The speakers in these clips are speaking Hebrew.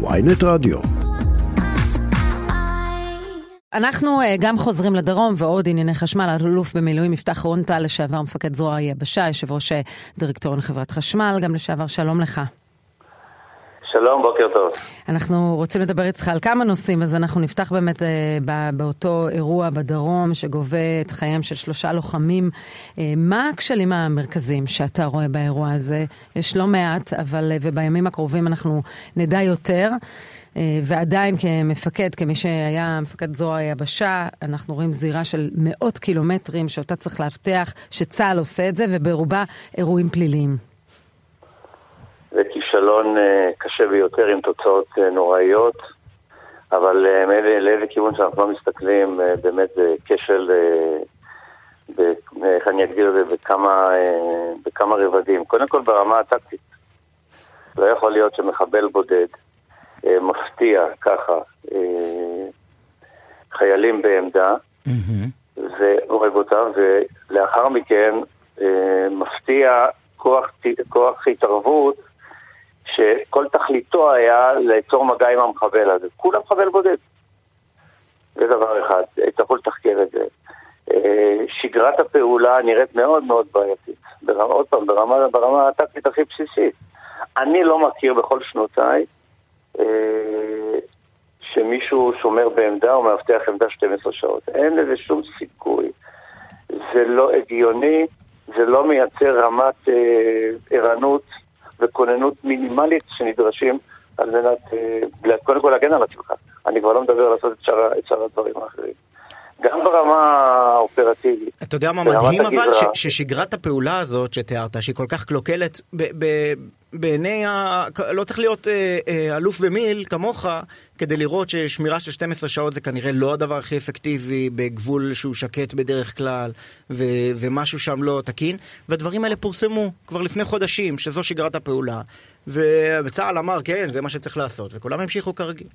ויינט רדיו. אנחנו uh, גם חוזרים לדרום ועוד ענייני חשמל, אלוף במילואים יפתח רון-טל, לשעבר מפקד זרוע היבשה, יושב ראש אה, דירקטוריון חברת חשמל, גם לשעבר שלום לך. שלום, בוקר טוב. אנחנו רוצים לדבר איתך על כמה נושאים, אז אנחנו נפתח באמת אה, באותו אירוע בדרום שגובה את חייהם של שלושה לוחמים. אה, מה הכשלים המרכזיים שאתה רואה באירוע הזה? יש לא מעט, אבל, אה, ובימים הקרובים אנחנו נדע יותר. אה, ועדיין כמפקד, כמי שהיה מפקד זרוע היבשה, אנחנו רואים זירה של מאות קילומטרים שאותה צריך לאבטח, שצה"ל עושה את זה, וברובה אירועים פליליים. כישלון אה, קשה ביותר עם תוצאות אה, נוראיות, אבל לאיזה כיוון שאנחנו לא מסתכלים, באמת זה כשל, איך אני אגדיר את זה, בכמה, בכמה רבדים. קודם כל ברמה הטקטית. לא יכול להיות שמחבל בודד אה, מפתיע ככה אה, חיילים בעמדה mm-hmm. והורג אותם, ולאחר מכן אה, מפתיע כוח, כוח התערבות שכל תכליתו היה ליצור מגע עם המחבל הזה. כולה מחבל בודד. זה דבר אחד, יצטרכו לתחקר את זה. שגרת הפעולה נראית מאוד מאוד בעייתית. עוד פעם, ברמה, ברמה הטקטית הכי בסיסית. אני לא מכיר בכל שנותיי אה, שמישהו שומר בעמדה או מאבטח עמדה 12 שעות. אין לזה שום סיכוי. זה לא הגיוני, זה לא מייצר רמת אה, ערנות וכוננות מינימלית שנדרשים על מנת, אה, קודם כל להגן על עצמך. אני כבר לא מדבר לעשות את שאר הדברים האחרים. גם ברמה האופרטיבית. אתה יודע מה מדהים אבל? ש, ששגרת הפעולה הזאת שתיארת, שהיא כל כך קלוקלת ב, ב, בעיני ה... לא צריך להיות אה, אה, אלוף במיל כמוך כדי לראות ששמירה של 12 שעות זה כנראה לא הדבר הכי אפקטיבי בגבול שהוא שקט בדרך כלל ו, ומשהו שם לא תקין והדברים האלה פורסמו כבר לפני חודשים שזו שגרת הפעולה וצה"ל אמר כן זה מה שצריך לעשות וכולם המשיכו כרגיל.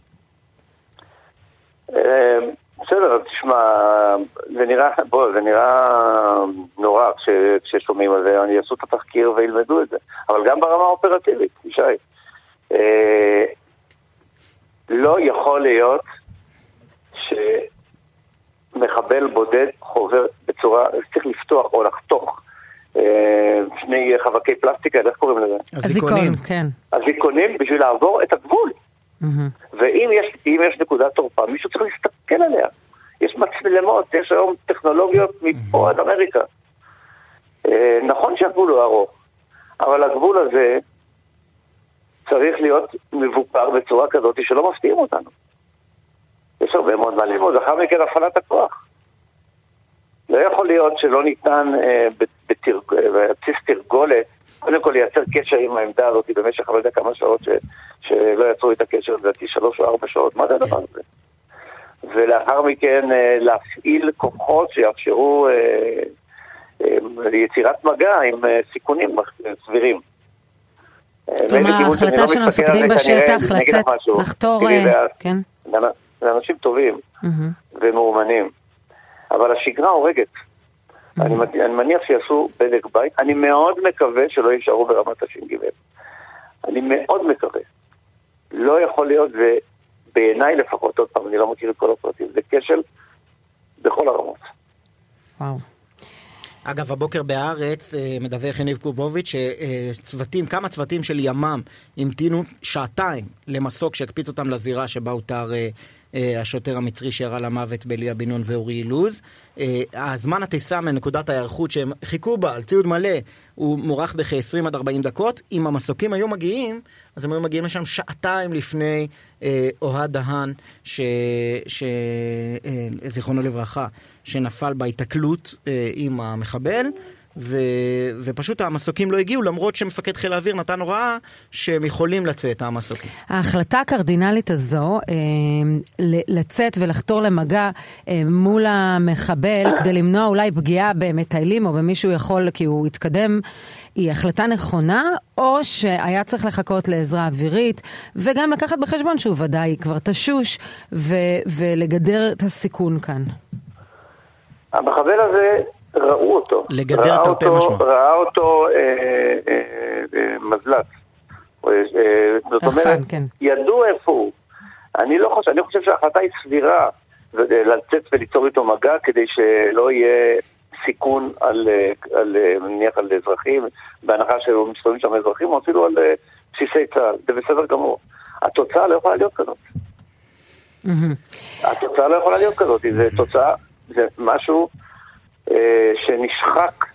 בסדר, תשמע, זה נראה, בוא, זה נראה נורא כש, כששומעים על זה, אני אעשו את התחקיר וילמדו את זה. אבל גם ברמה האופרטיבית, ישי, אה, לא יכול להיות שמחבל בודד חובר בצורה, צריך לפתוח או לחתוך אה, שני חבקי פלסטיקה, איך קוראים לזה? הזיכונים, כן. הזיכונים בשביל לעבור את הגבול. Mm-hmm. ואם יש, יש נקודת תורפה, מישהו צריך להסתכל עליה. יש מצלמות, יש היום טכנולוגיות מפה עד אמריקה. אה, נכון שהגבול הוא ארוך, אבל הגבול הזה צריך להיות מבוקר בצורה כזאת שלא מפתיעים אותנו. יש הרבה מאוד מה ללמוד, אחר מכן הפעלת הכוח. לא יכול להיות שלא ניתן אה, בבסיס תרגולת, קודם כל לייצר קשר עם העמדה הזאת במשך, אני לא יודע כמה שעות ש, שלא יצרו את הקשר, לדעתי שלוש או ארבע שעות, מה זה הדבר הזה? ולאחר מכן אה, להפעיל כוחות שיאפשרו אה, אה, יצירת מגע עם סיכונים סבירים. כלומר, ההחלטה לא של המפקדים בשטח לצאת, לחתור, כן? זה אנשים טובים ומאומנים, אבל השגרה הורגת. אני מניח שיעשו בדק בית, אני מאוד מקווה שלא יישארו ברמת הש"ג. אני מאוד מקווה. לא יכול להיות, בעיניי לפחות, עוד פעם, אני לא מכיר את כל הפרטים, זה כשל בכל הרמות. וואו. אגב, הבוקר בהארץ אה, מדווח יניב קובוביץ' שצוותים, כמה צוותים של ימ"מ המתינו שעתיים למסוק שהקפיץ אותם לזירה שבה הותר אה, אה, השוטר המצרי שירה למוות בליה בן נון ואורי אילוז. הזמן הטיסה מנקודת ההיערכות שהם חיכו בה על ציוד מלא הוא מוארך בכ-20 עד 40 דקות. אם המסוקים היו מגיעים, אז הם היו מגיעים לשם שעתיים לפני אוהד דהן, זיכרונו לברכה, שנפל בהיתקלות עם המחבל. ו, ופשוט המסוקים לא הגיעו למרות שמפקד חיל האוויר נתן הוראה שהם יכולים לצאת המסוקים. ההחלטה הקרדינלית הזו אה, לצאת ולחתור למגע אה, מול המחבל כדי למנוע אולי פגיעה במטיילים או במישהו יכול כי הוא התקדם היא החלטה נכונה או שהיה צריך לחכות לעזרה אווירית וגם לקחת בחשבון שהוא ודאי כבר תשוש ו, ולגדר את הסיכון כאן. המחבל הזה ראו אותו. לגדר תרתי משמע. ראה אותו אה, אה, אה, מזל"ט. זאת אומרת, כן. ידעו איפה הוא. אני לא חושב, אני חושב שההחלטה היא סבירה לצאת וליצור איתו מגע כדי שלא יהיה סיכון על, על נניח על אזרחים, בהנחה שמסתובבים שם אזרחים, או אפילו על בסיסי צה"ל, זה בסדר גמור. התוצאה לא יכולה להיות כזאת. התוצאה לא יכולה להיות כזאת, זה תוצאה, זה משהו שנשחק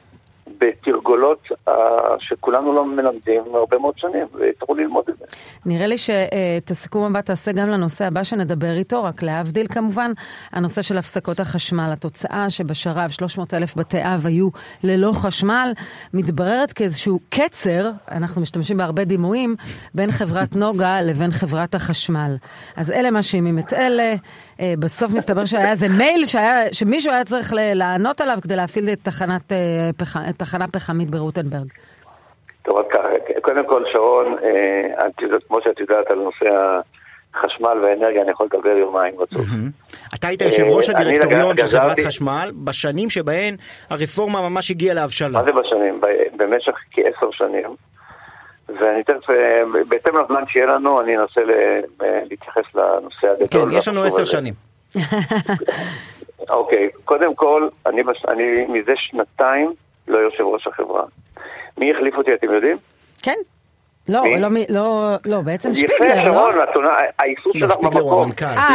בתרגולות uh, שכולנו לא מלמדים הרבה מאוד שנים, ויצטרכו ללמוד את זה. נראה לי שאת הסיכום הבא תעשה גם לנושא הבא שנדבר איתו, רק להבדיל כמובן, הנושא של הפסקות החשמל. התוצאה שבשרב 300 אלף בתי אב היו ללא חשמל, מתבררת כאיזשהו קצר, אנחנו משתמשים בהרבה דימויים, בין חברת נוגה לבין חברת החשמל. אז אלה מאשימים את אלה, אה, בסוף מסתבר שהיה איזה מייל שהיה, שמישהו היה צריך לענות עליו כדי להפעיל את תחנת, אה, פח, תחנה פחמית ברוטנברג. טוב, אז ככה, קודם כל שרון, אה, כמו שאת יודעת על נושא החשמל והאנרגיה, אני יכול לדבר יומיים רצוף. אתה היית יושב ראש הדירקטוריון של חברת חשמל בשנים שבהן הרפורמה ממש הגיעה להבשלה. מה זה בשנים? במשך כעשר שנים. ואני תכף, בהתאם לזמן שיהיה לנו, אני אנסה להתייחס לנושא הגדול. כן, יש לנו עשר שנים. אוקיי, קודם כל, אני, אני מזה שנתיים לא יושב ראש החברה. מי החליף אותי, אתם יודעים? כן. לא, לא, לא, לא, בעצם שפיגלר, לא? יפה, שרון, האיסוף שלך במקום.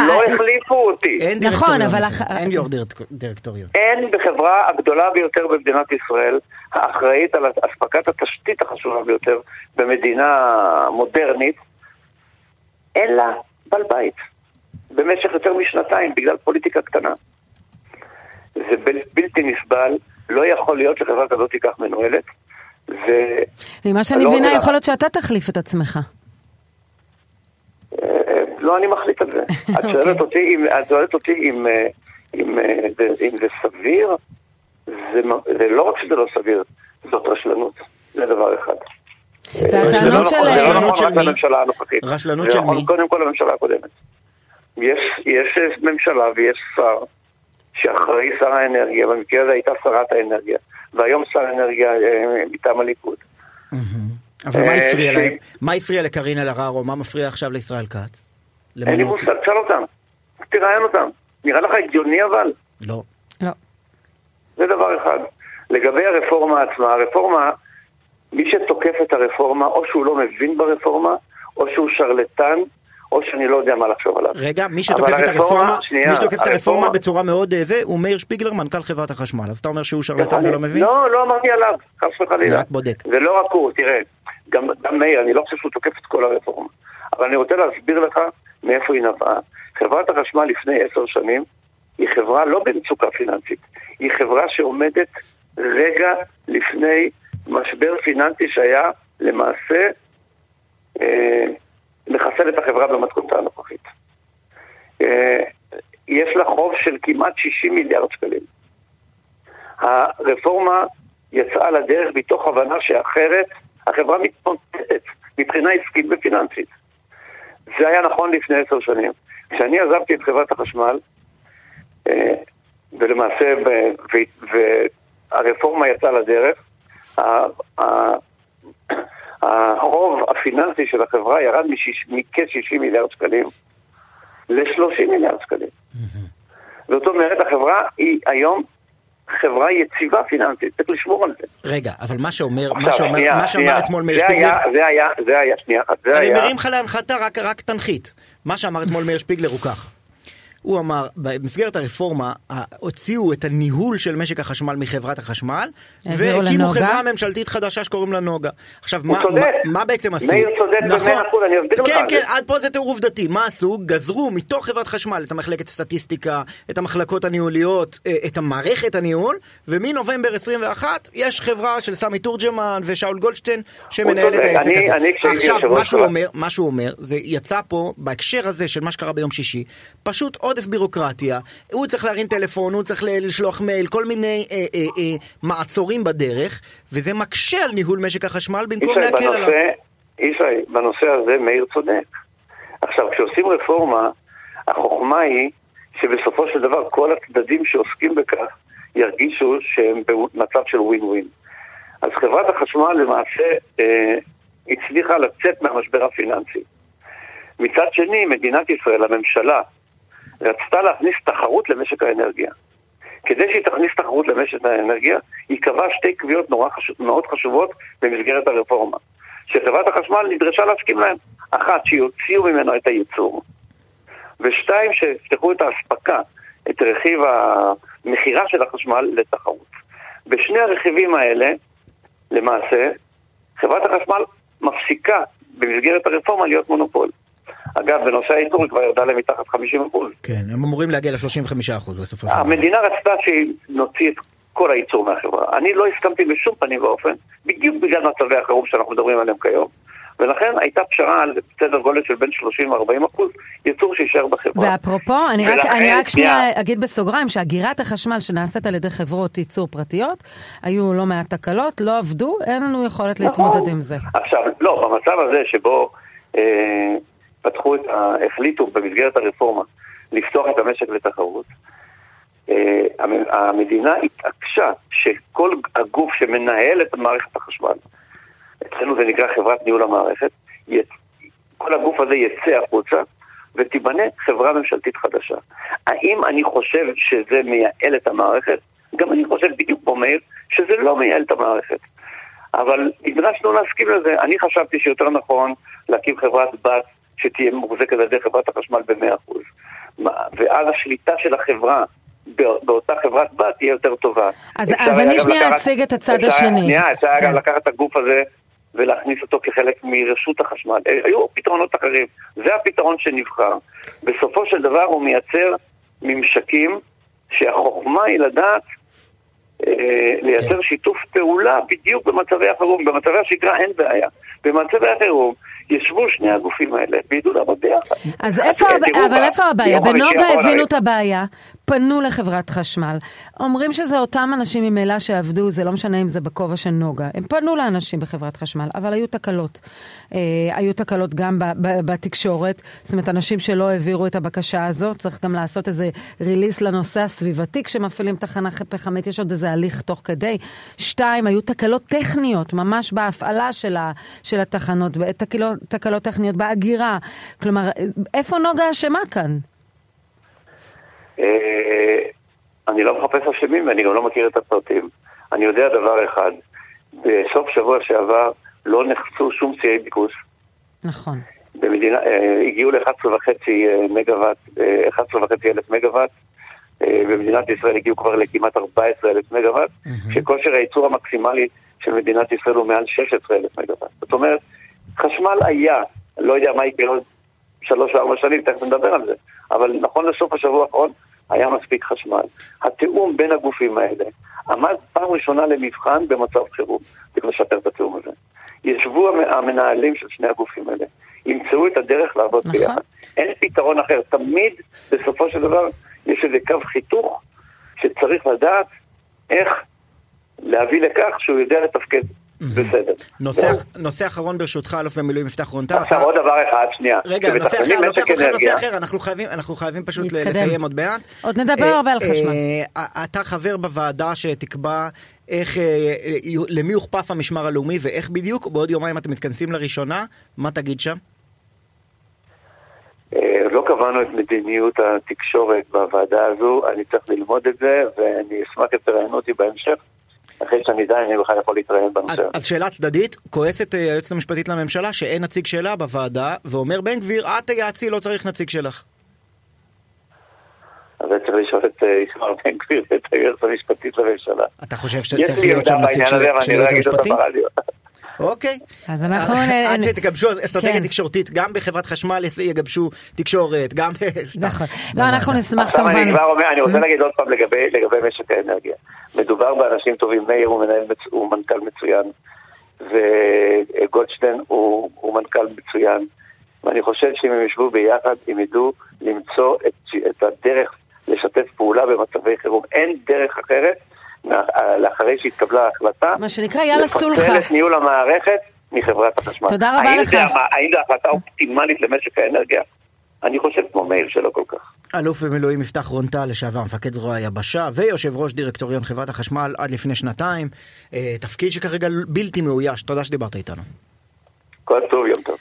לא החליפו אותי. נכון, אבל... אין יו"ר דירקטוריון. אין בחברה הגדולה ביותר במדינת ישראל, האחראית על אספקת התשתית החשובה ביותר במדינה מודרנית, אין לה בעל בית. במשך יותר משנתיים, בגלל פוליטיקה קטנה. זה בלתי נסבל, לא יכול להיות שחברה כזאת תיקח מנוהלת. ו... ממה שאני לא מבינה, יכול להיות שאתה תחליף את עצמך. אה, לא אני מחליט על זה. את שואלת אוקיי. אותי אם, את שואלת אותי אם, אה, אם, אה, אם זה סביר, זה, זה לא רק שזה לא סביר, זאת רשלנות, זה דבר אחד. והטענות של... זה לא נכון לממשלה הנוכחית. רשלנות של נכון מי? קודם כל לממשלה הקודמת. יש, יש ממשלה ויש שר שאחראי שר האנרגיה, במקרה הזה הייתה שרת האנרגיה, והיום שר האנרגיה אה, מטעם הליכוד. אבל מה אה, הפריע להם? מה הפריע לקארין אלהרר, או מה מפריע עכשיו לישראל כץ? אין לי מושג, תשאל אותם. תראיין אותם. נראה לך הגיוני אבל? לא. לא. זה דבר אחד. לגבי הרפורמה עצמה, הרפורמה, מי שתוקף את הרפורמה, או שהוא לא מבין ברפורמה, או שהוא שרלטן, או שאני לא יודע מה לחשוב עליו. רגע, מי שתוקף את הרפורמה, שנייה, מי שתוקף את הרפורמה בצורה מאוד אה, זה, הוא מאיר שפיגלר, מנכ"ל חברת החשמל. אז אתה אומר שהוא שרלטן ולא מבין? לא, לא אמרתי עליו, חס וחלילה. רק בודק. זה לא רק הוא, תראה, גם, גם מאיר, אני לא חושב שהוא תוקף את כל הרפורמה. אבל אני רוצה להסביר לך מאיפה היא נבעה. חברת החשמל לפני עשר שנים היא חברה לא במצוקה פיננסית, היא חברה שעומדת רגע לפני משבר פיננסי שהיה למעשה אה, לחסל את החברה במתכונתה הנוכחית. אה, יש לה חוב של כמעט 60 מיליארד שקלים. הרפורמה יצאה לדרך מתוך הבנה שאחרת החברה מתמוטטת מבחינה עסקית ופיננסית. זה היה נכון לפני עשר שנים. כשאני עזבתי את חברת החשמל, אה, ולמעשה, והרפורמה יצאה לדרך, החוב הפיננסי של החברה ירד מכ-60 מיליארד שקלים ל-30 מיליארד שקלים. זאת אומרת, החברה היא היום חברה יציבה פיננסית, צריך לשמור על זה. רגע, אבל מה שאומר, מה שאומר, מה שאמר אתמול מאיר שפיגלר... זה היה, זה היה, שנייה אחת, זה היה... אני מרים לך להנחתה, רק תנחית. מה שאמר אתמול מאיר שפיגלר הוא כך. הוא אמר, במסגרת הרפורמה הוציאו את הניהול של משק החשמל מחברת החשמל, והקימו חברה ממשלתית חדשה שקוראים לה נוגה. עכשיו, מה, מה, מה בעצם עשו? מאיר צודק נכון, במאה אחוז, אני אסביר לך. כן, כן, עד פה זה תיאור עובדתי. מה עשו? גזרו מתוך חברת חשמל את המחלקת הסטטיסטיקה, את המחלקות הניהוליות, אה, את המערכת הניהול, ומנובמבר 21 יש חברה של סמי תורג'מן ושאול גולדשטיין שמנהל את העסק אני, הזה. אני, עכשיו, מה שהוא, אומר, מה שהוא אומר, זה יצא פה, בהקשר הזה של מה שקרה ביום שישי, פשוט עוד עודף בירוקרטיה, הוא צריך להרים טלפון, הוא צריך לשלוח מייל, כל מיני אה, אה, אה, מעצורים בדרך, וזה מקשה על ניהול משק החשמל במקום להקל עליו. ישי, בנושא הזה מאיר צודק. עכשיו, כשעושים רפורמה, החוכמה היא שבסופו של דבר כל הצדדים שעוסקים בכך ירגישו שהם במצב של ווין ווין. אז חברת החשמל למעשה אה, הצליחה לצאת מהמשבר הפיננסי. מצד שני, מדינת ישראל, הממשלה, רצתה להכניס תחרות למשק האנרגיה. כדי שהיא תכניס תחרות למשק האנרגיה, היא קבעה שתי קביעות חשוב, מאוד חשובות במסגרת הרפורמה, שחברת החשמל נדרשה להסכים להן. אחת, שיוציאו ממנו את הייצור, ושתיים, שיפתחו את האספקה, את רכיב המכירה של החשמל לתחרות. בשני הרכיבים האלה, למעשה, חברת החשמל מפסיקה במסגרת הרפורמה להיות מונופול. אגב, בנושא הייצור היא כבר ירדה למתחת 50 אחוז. כן, הם אמורים להגיע ל-35 אחוז בסופו של דבר. המדינה רצתה שנוציא את כל הייצור מהחברה. אני לא הסכמתי בשום פנים ואופן, בדיוק בגלל מצבי החירום שאנחנו מדברים עליהם כיום. ולכן הייתה פשרה על סדר גודל של בין 30 ל-40 אחוז ייצור שיישאר בחברה. ואפרופו, אני רק, אני רק שנייה אגיד בסוגריים שאגירת החשמל שנעשית על ידי חברות ייצור פרטיות, היו לא מעט תקלות, לא עבדו, אין לנו יכולת נכון. להתמודד עם זה. עכשיו, לא, במצב הזה שבו אה, פתחו את ה... החליטו במסגרת הרפורמה לפתוח את המשק לתחרות, אה, המדינה התעקשה שכל הגוף שמנהל את מערכת החשמל, אצלנו זה נקרא חברת ניהול המערכת, כל הגוף הזה יצא החוצה ותיבנה חברה ממשלתית חדשה. האם אני חושב שזה מייעל את המערכת? גם אני חושב בדיוק כמו מאיר, שזה לא מייעל את המערכת. אבל נדרשנו להסכים לזה. אני חשבתי שיותר נכון להקים חברת בת שתהיה מוחזקת על ידי חברת החשמל ב-100%. ואז השליטה של החברה באותה חברת בת תהיה יותר טובה. אז, אז אני שנייה אציג את הצד השני. שנייה, אפשר כן. לקחת את הגוף הזה ולהכניס אותו כחלק מרשות החשמל. אה, היו פתרונות אחרים, זה הפתרון שנבחר. בסופו של דבר הוא מייצר ממשקים שהחוכמה היא לדעת אה, לייצר כן. שיתוף פעולה בדיוק במצבי החירום. במצבי השגרה אין בעיה. במצבי החירום ישבו שני הגופים האלה וידעו לעבוד ביחד. אז איפה, אבל איפה הבעיה? בנוגה הבינו את הבעיה, פנו לחברת חשמל. אומרים שזה אותם אנשים ממילא שעבדו, זה לא משנה אם זה בכובע של נוגה. הם פנו לאנשים בחברת חשמל, אבל היו תקלות. אה, היו תקלות גם ב, ב, בתקשורת, זאת אומרת, אנשים שלא העבירו את הבקשה הזאת, צריך גם לעשות איזה ריליס לנושא הסביבתי כשמפעילים תחנה פחמית, יש עוד איזה הליך תוך כדי. שתיים, היו תקלות טכניות, ממש בהפעלה של, ה, של התחנות, תקלות, תקלות טכניות באגירה. כלומר, איפה נוגה אשמה כאן? אה, אני לא מחפש אשמים ואני גם לא מכיר את הפרטים. אני יודע דבר אחד, בסוף שבוע שעבר לא נחצו שום שיאי ביקוש. נכון. במדינה, אה, הגיעו ל-11.5 מגוואט, 11.5 אלף מגוואט. אה, במדינת ישראל הגיעו כבר לכמעט 14 אלף מגוואט, mm-hmm. שכושר הייצור המקסימלי של מדינת ישראל הוא מעל 16 אלף מגוואט. זאת אומרת, חשמל היה, לא יודע מה יקרה עוד שלוש וארבע שנים, תכף נדבר על זה, אבל נכון לסוף השבוע האחרון היה מספיק חשמל. התיאום בין הגופים האלה עמד פעם ראשונה למבחן במצב חירום, צריך לשפר את התיאום הזה. ישבו המנהלים של שני הגופים האלה, ימצאו את הדרך לעבוד נכון. ביחד. אין פתרון אחר, תמיד בסופו של דבר יש איזה קו חיתוך שצריך לדעת איך להביא לכך שהוא יודע לתפקד בסדר. נושא אחרון ברשותך, אלוף במילואים יפתח רונטל. עכשיו עוד דבר אחד, שנייה. רגע, נושא אחר, לוקח אותך נושא אחר, אנחנו חייבים פשוט לסיים עוד מעט. עוד נדבר הרבה על חשמל. אה, אתה חבר בוועדה שתקבע איך, אה, למי הוכפף המשמר הלאומי ואיך בדיוק, בעוד יומיים אתם מתכנסים לראשונה, מה תגיד שם? אה, לא קבענו את מדיניות התקשורת בוועדה הזו, אני צריך ללמוד את זה, ואני אשמח אם תראיינו אותי בהמשך. אחרי שאני אדע אם אני בכלל יכול להתראיין בנושא. אז, אז שאלה צדדית, כועסת אה, היועצת המשפטית לממשלה שאין נציג שלה בוועדה, ואומר בן גביר, את תייעצי, לא צריך נציג שלך. אז צריך לשאול את אה, איתמר בן גביר ואת היועצת המשפטית לממשלה. אתה חושב שצריך להיות שם נציג של היועץ המשפטי? אוקיי. אז אנחנו... עד שתגבשו אסטרטגיה כן. תקשורתית, גם בחברת חשמל יגבשו תקשורת, גם... נכון. לא, אנחנו נשמח כמובן... עכשיו אני כבר אומר, אני רוצה להגיד עוד פעם לגבי משק האנרגיה. מדובר באנשים טובים, מאיר הוא מנהל, הוא מנכ"ל מצוין, וגולדשטיין הוא, מנכ"ל מצוין, ואני חושב שאם הם ישבו ביחד, הם ידעו למצוא את, את הדרך לשתף פעולה במצבי חירום. אין דרך אחרת לאחרי שהתקבלה ההחלטה, מה שנקרא יאללה סולחה. לפצל את ניהול המערכת מחברת החשמל. תודה רבה לך. האם זו החלטה אופטימלית למשק האנרגיה? אני חושב כמו מאיר שלא כל כך. אלוף במילואים יפתח רונטל, לשעבר מפקד זרוע היבשה ויושב ראש דירקטוריון חברת החשמל עד לפני שנתיים. אה, תפקיד שכרגע בלתי מאויש, תודה שדיברת איתנו. כל טוב, יום טוב.